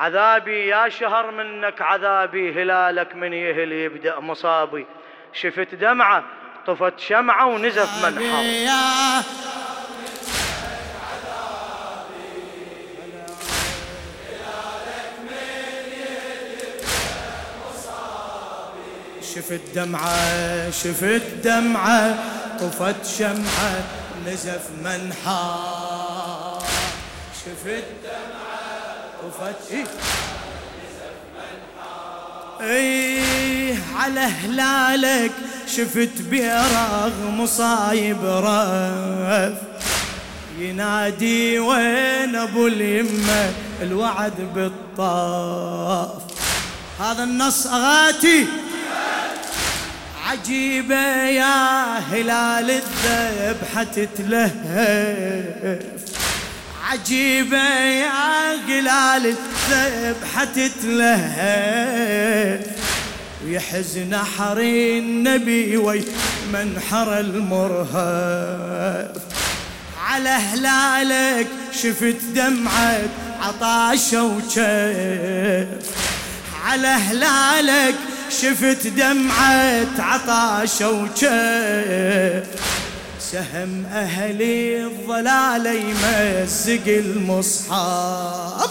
عذابي يا شهر منك عذابي هلالك من يهل يبدأ مصابي. شفت دمعة طفت شمعة ونزف منحر شفت دمعة شفت دمعة طفت شمعة نزف منحار شفت دمعة. إيه؟ إيه على هلالك شفت بيرغ مصايب رف ينادي وين أبو اليمه الوعد بالطاف. هذا النص أغاتي. عجيبة يا هلال الذبحة تتلهف. عجيبة يا هلال الذبحة تتلهف. ويحزن حري النبي وي منحر المرهف. على هلالك شفت دمعة عطاشة وشف على هلالك شفت دمعة عطاش وجف. سهم أهلي الضلال يمزق المصحف.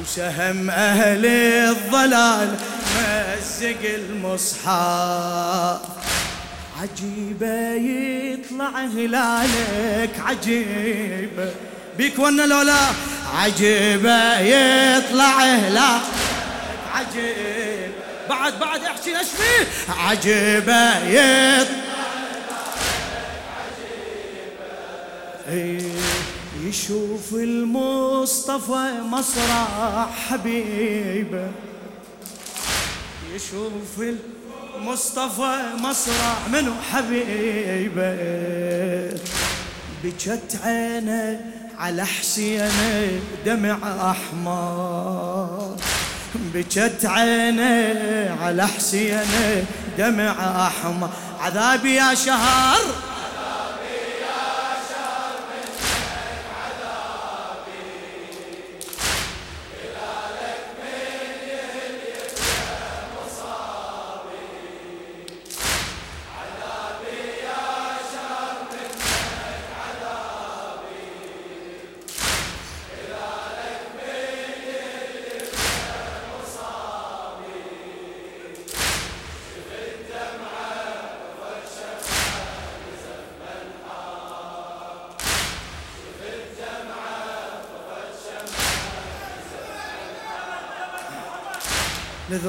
وسهم أهلي الضلال مزق المصحف. عجيبة يطلع هلالك عجيبة بيك ونا لولا عجيبة يطلع هلالك عجيب. بعد بعد احكي نشفي عجيبة يط يشوف المصطفى مسرح حبيبه. يشوف المصطفى مسرح منو حبيبه. بجت عينه على حسينه دمع أحمر. بكت عيني على حسيني دمع أحمر. عذابي يا شهر.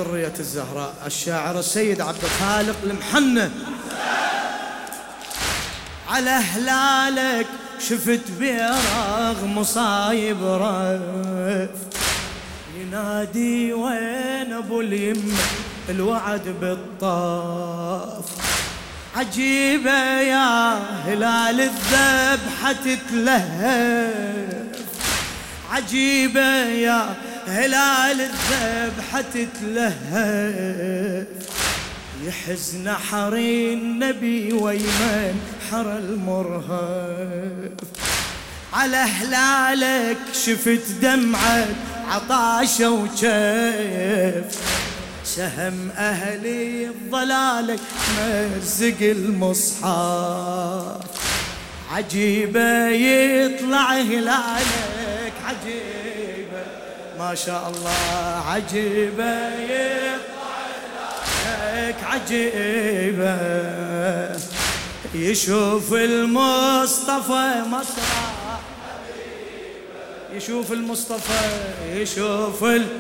لذرية الزهراء الشاعر السيد عبد الخالق المحنة. على هلالك شفت بيرغ مصايب رف. ينادي وين أبو اليمة الوعد بالطاف. عجيبة يا هلال الذبحة تتلهف. عجيبة يا هلال الذبحة تتلهف. يحزن حري النبي ويمن حر المرهف. على هلالك شفت دمعة عطاشة وشيف سهم أهلي بضلالك مزق المصحف. عجيبة يطلع هلالك عجيب ما شاء الله. عجيبة يطلع عجيبة. يشوف المصطفى مسرح. يشوف المصطفى يشوف المصطفى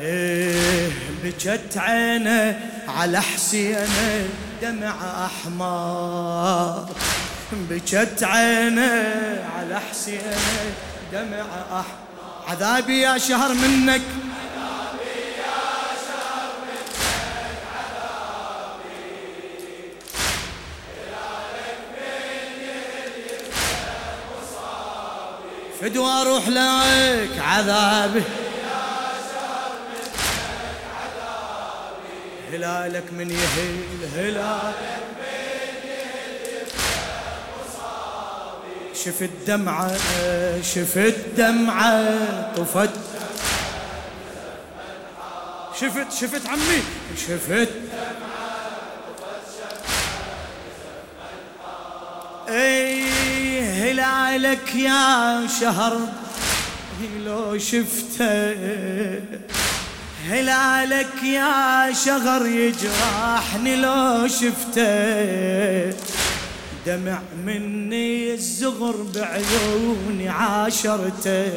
إيه بجت عينه على حسينه دمع أحمر. بكت عينه على حسينه دمع أح عذابي يا شهر منك. فدوى أروح لك عذابي. هلالك من يهيل هلالك شفت دمعة شفت دمعة طفت. شفت شفت عمي؟ شفت. اي هلالك يا شهر؟ لو شفته هلالك يا شهر يجرحني لو شفته دمع مني الزغر بعيوني عاشرته.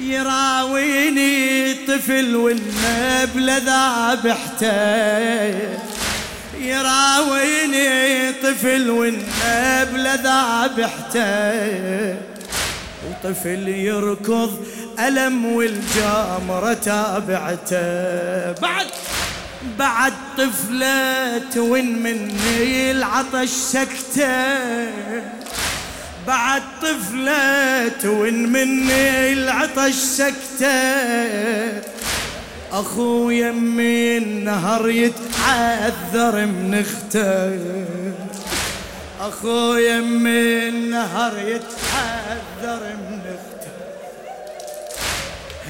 يراويني طفل والنبل ذابحته. يراويني طفل والنبل ذابحته. وطفل يركض ألم والجامرة تابعته. بعد بعد طفلة وين مني العطش سكتة؟ بعد طفلة وين مني العطش سكتة؟ اخو يمي النهر يتعذر من أخته. اخو يمي النهر يتعذر من أخته.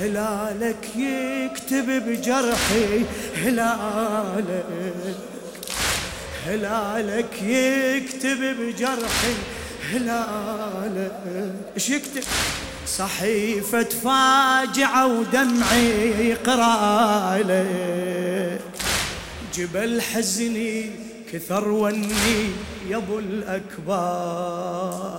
هلالك يكتب بجرحي هلالك هلالك يكتب بجرحي هلالك. إيش يكتب؟ صحيفة فاجعة ودمعي قرالك. جبل حزني كثر وني يا أبو الاكبر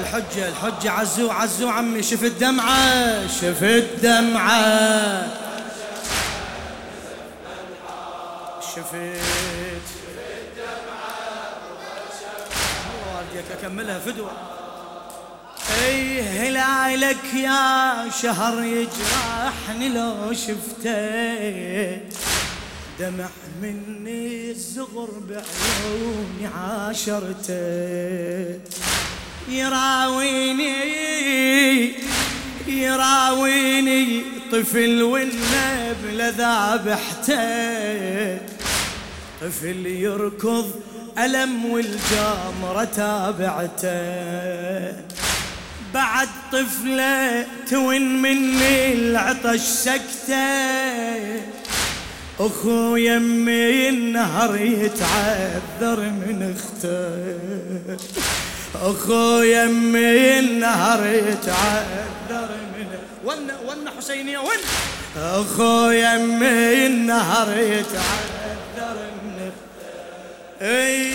الحجة الحجة عزو عزو عمي شفت دمعة شفت دمعة شفت والديك أكملها فدوة. أي هلالك يا شهر يجرحني لو شفته. دمع مني الزغر بعيوني عاشرته. يراويني يراويني طفل والنبل ذابحته طفل يركض ألم والجامرة تابعته. بعد طفلة توين مني العطش سكته. اخو يمي النهر يتعذر من اخته. اخو يمي النهر يتعذر من ون ون حسينية ون. اخو يمي النهر يتعذر من اي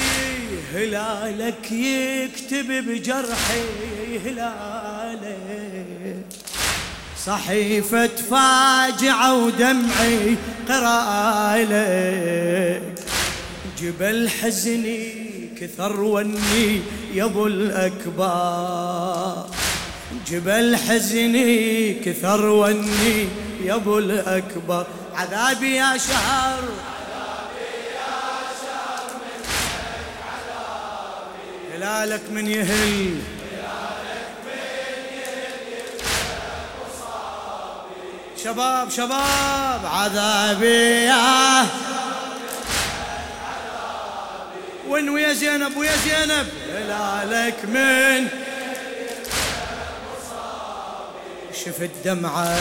هلالك يكتب بجرحي هلالك. صحيفة فاجعة ودمعي قرالك جبل حزني كثر وني يا أبو الاكبر جبل حزني كثر وني يا أبو الاكبر عذابي يا شهر. هلالك من يهل. شباب شباب عذابي يا وين ويا زينب ويا زينب؟ هلالك من. شفت دمعة.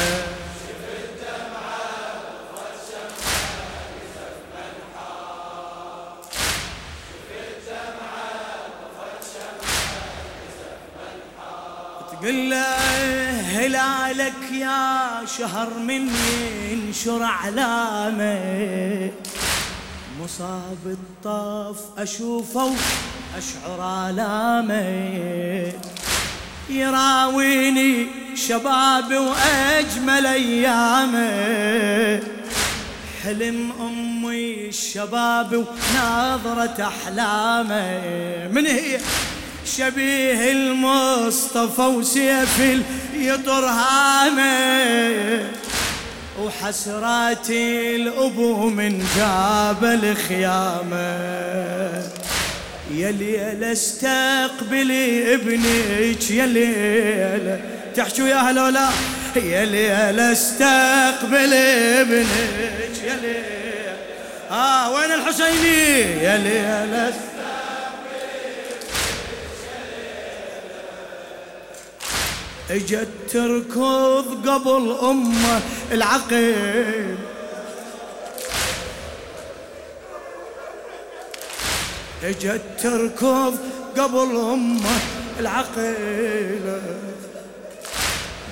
تقول له هلالك يا شهر من ينشر علامه مصاب الطاف أشوفه أشعر آلامه. يراويني شباب وأجمل أيامه. حلم أمي الشباب وناظرة أحلامه. من هي؟ شبيه المصطفى وسيف يطر هامه. وحسراتي الأبو من جاب الخيامة. يا ليل استقبلي ابنك يا ليل تحشوا يا هلا ولا يا ليل استقبلي ابنك يا ليل آه وين الحسيني؟ يا ليل اجت تركض قبل أمه العقل اجت تركض قبل أمه العقل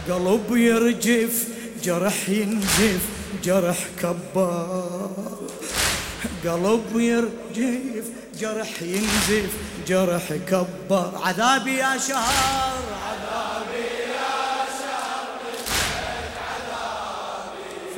قلب يرجف جرح ينزف جرح كبار. قلب يرجف جرح ينزف جرح كبار. عذابي يا شهر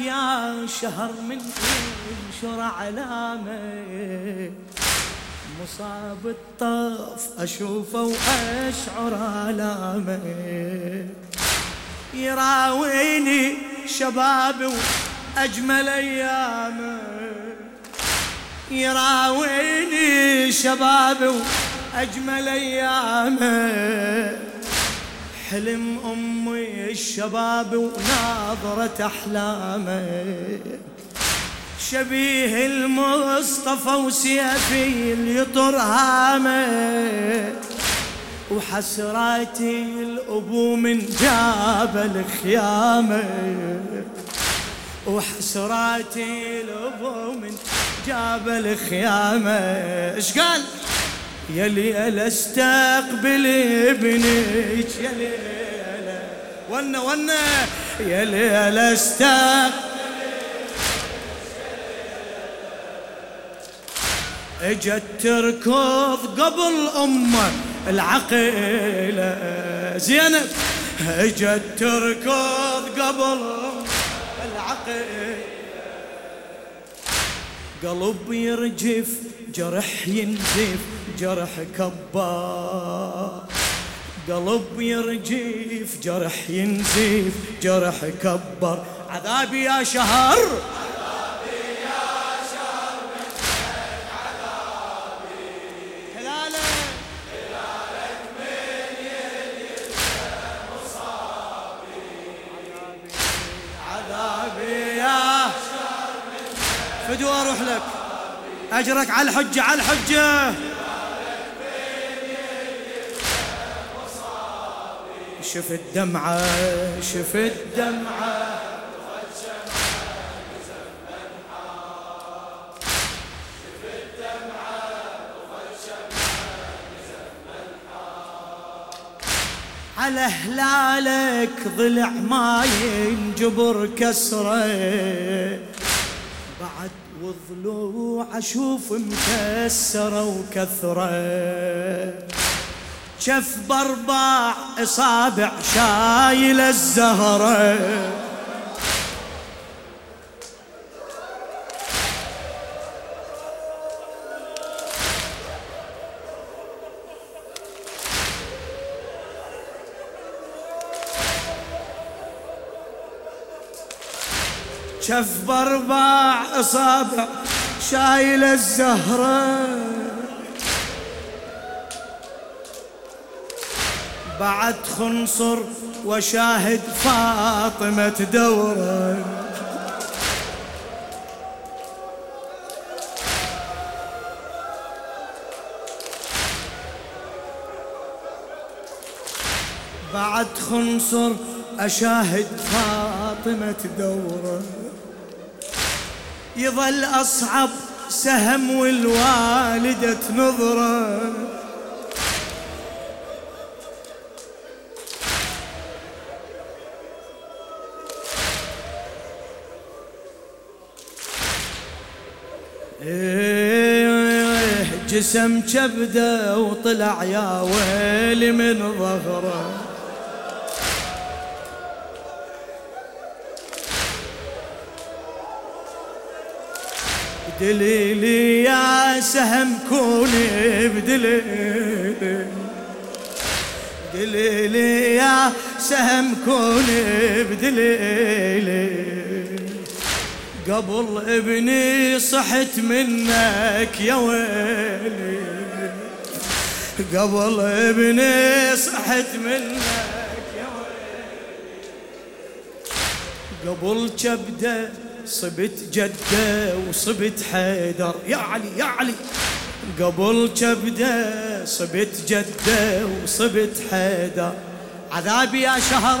يا شهر من ينشر علامة. مصاب الطف أشوفه وأشعر الامه يراويني شبابي وأجمل ايامه يراويني شبابي وأجمل ايامه حلم أمي الشباب وناظرة أحلامه. شبيه المصطفى وسيفي اليطر هامه. وحسراتي الأبو من جاب الخيامه. وحسراتي الأبو من جاب الخيامه. إيش قال؟ يا ليل استقبل ابنك يا ليل ونا ونا يا ليل استقبل اجت تركض قبل امه العقيلة زينب. اجت تركض قبل العقيلة. قلب يرجف جرح ينزف جرح كبار. قلب يرجف جرح ينزف جرح كبر. عذابي يا شهر. فدوى أروح لك. أجرك على الحجة على الحجة. شفت دمعه شفت دمعه على هلالك ضلع ما ينجبر كسرة. بعد وضلوع أشوف مكسرة وكثرة. شف باربع إصابع شايل الزهرة؟ شف باربع إصابع شايل الزهرة؟ بعد خنصر وشاهد فاطمة دوره بعد خنصر أشاهد فاطمة دوره يظل أصعب سهم والوالدة نظرة إيه، جسم كبده وطلع يا ويلي من ظهره. بدليلي يا سهم كوني بدليلي. بدليلي يا سهم كوني بدليلي. قبل ابني صحت منك يا ويلي. قبل ابني صحت منك يا ويلي. قبل كبده صبت جده وصبت حيدر. يا علي يا علي. قبل كبده صبت جده وصبت حيدر. عذابي يا شهر.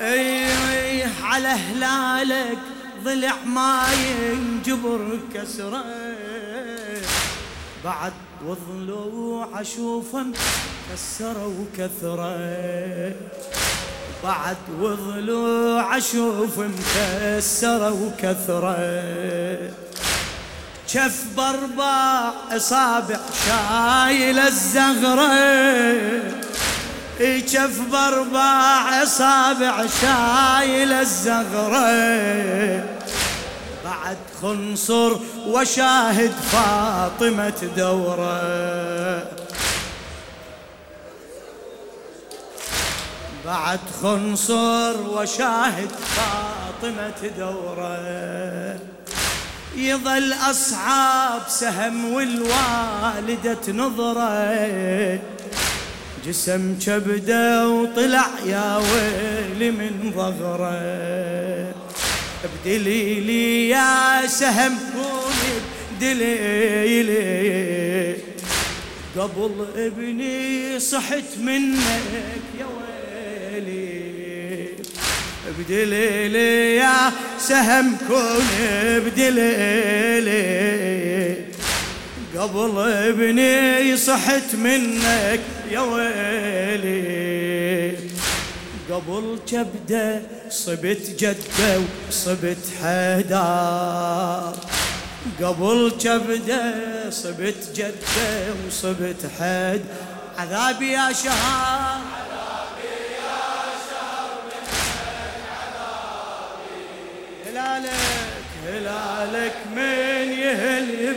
اي اي على هلالك ضلع ما ينجبر كسرة. بعد وضلوع اشوفه كسروا كثرة. بعد وضلوع أشوف مكسره وكثره كف بربع إصابع شايل الزغرة. كف بربع اصابع شايل الزغرة. بعد خنصر وشاهد فاطمة دورة. بعد خنصر وشاهد فاطمة دورة. يظل أصعب سهم والوالدة نظرة. جسم كبده وطلع يا ويلي من ظهره. بدليلي يا سهم كوني بدليلي قبل ابني صحت منك يا ويلي. بدليلي يا سهم كوني بدليلي قبل ابني صحت منك يا ويلي. قبل كبده صبت جده وصبت حدار قبل كبده صبت جده وصبت حد عذابي يا شهر. هلالك هلالك من يهلب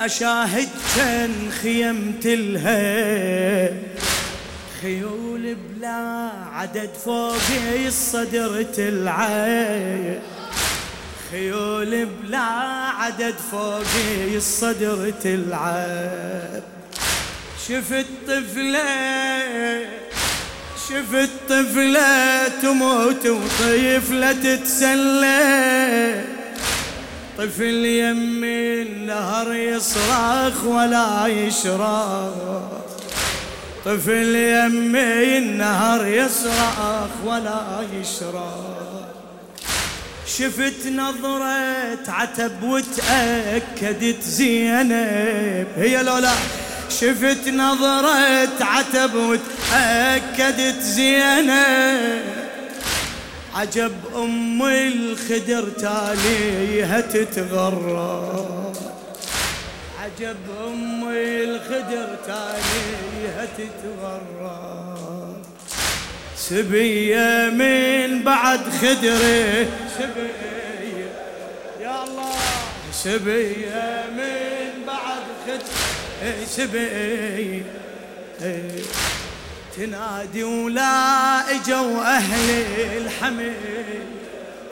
اشاهد كان خيمت لها خيول بلا عدد فوق الصدر تلعب خيول بلا عدد فوق الصدر تلعب شفت طفلة شفت طفلة تموت وطفلة تتسلى. طفل يم النهر يصرخ ولا يشرخ طفل يم النهر يصرخ ولا يشرخ شفت نظرة عتب وتأكدت زينب. هي لولا شفت نظرة عتب وتأكدت زينة عجب أم الخدر تاليها تتغرى. عجب أم الخدر تاليها تتغرى. سبية من بعد خدره سبية يا الله. سبية من بعد خدره سبية تنادي ولا اجوا أهل الحمل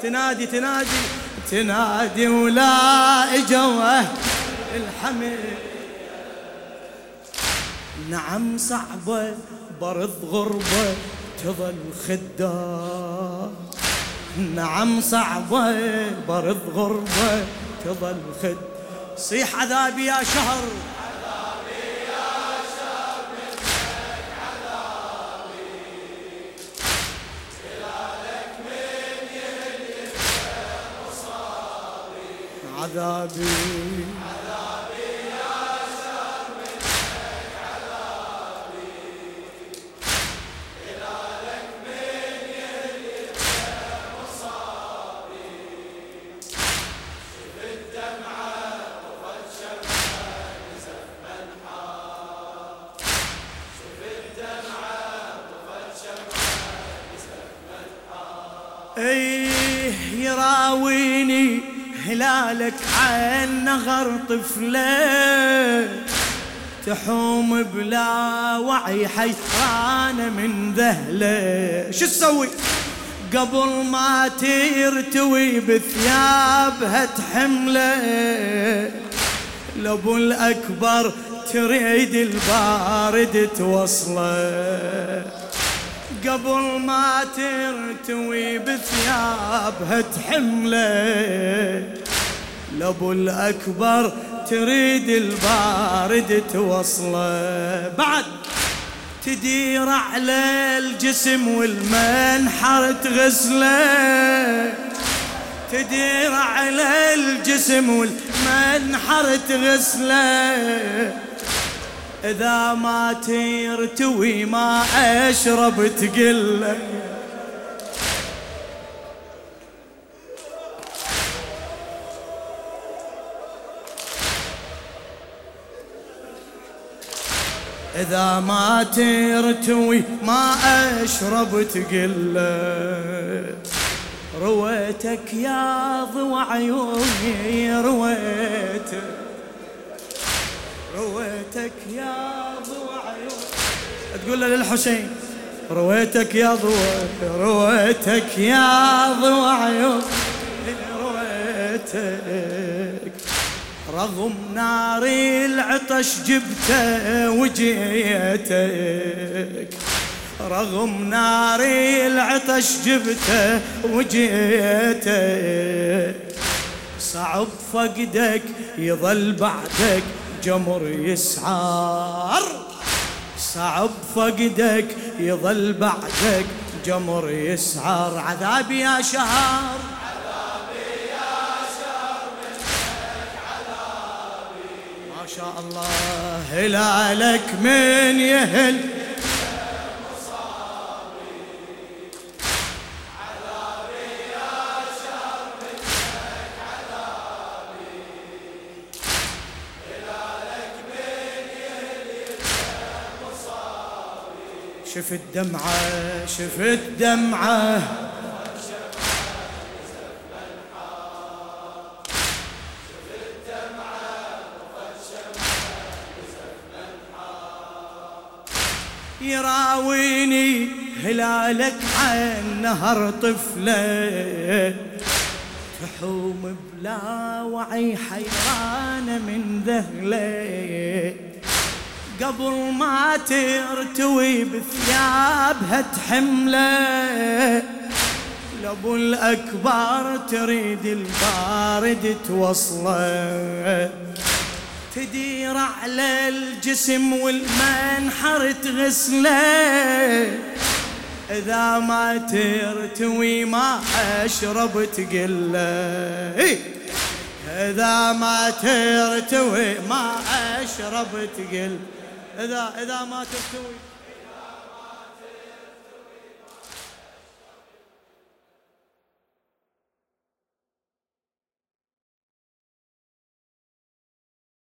تنادي تنادي تنادي ولا اجوا أهل الحمل نعم صعبة برد غربة تظل خدار نعم صعبة برد غربة تظل خد صيح عذابي يا شهر. عذابي هلالك عين نغر طفلة تحوم بلا وعي حيرانة من ذهلة. شو تسوي؟ قبل ما ترتوي بثيابها تحملة. لأبو الأكبر تريد البارد توصلة. قبل ما ترتوي بثيابها تحملة. لابو الأكبر تريد البارد توصله. بعد تدير على الجسم والمنحر تغسله. تدير على الجسم والمنحر تغسله. إذا ما ترتوي ما أشرب تقله. إذا ما ترتوي ما أشرب تقله رويتك يا ضوى عيوني رويتك رويتك يا ضوى عيوني. تقول للحسين رويتك يا ضوى رويتك يا ضوى عيوني. رغم نار العطش جبته وجيتك. رغم نار العطش جبته وجيتك. صعب فقدك يظل بعدك جمر يسعار صعب فقدك يظل بعدك جمر يسعر عذابي يا شهر. الله. هلالك من يهل؟ شفت دمعة شفت دمعة. يراويني هلالك عن نهر طفلة. تحوم بلا وعي حيرانة من ذهلة. قبل ما ترتوي بثيابها تحملة. لأبو الأكبر تريد البارد توصله. تدير على الجسم والمنحر تغسله. إذا ما ترتوي ما أشرب تقله. إذا ما ترتوي ما أشرب تقل إذا إذا ما تستوي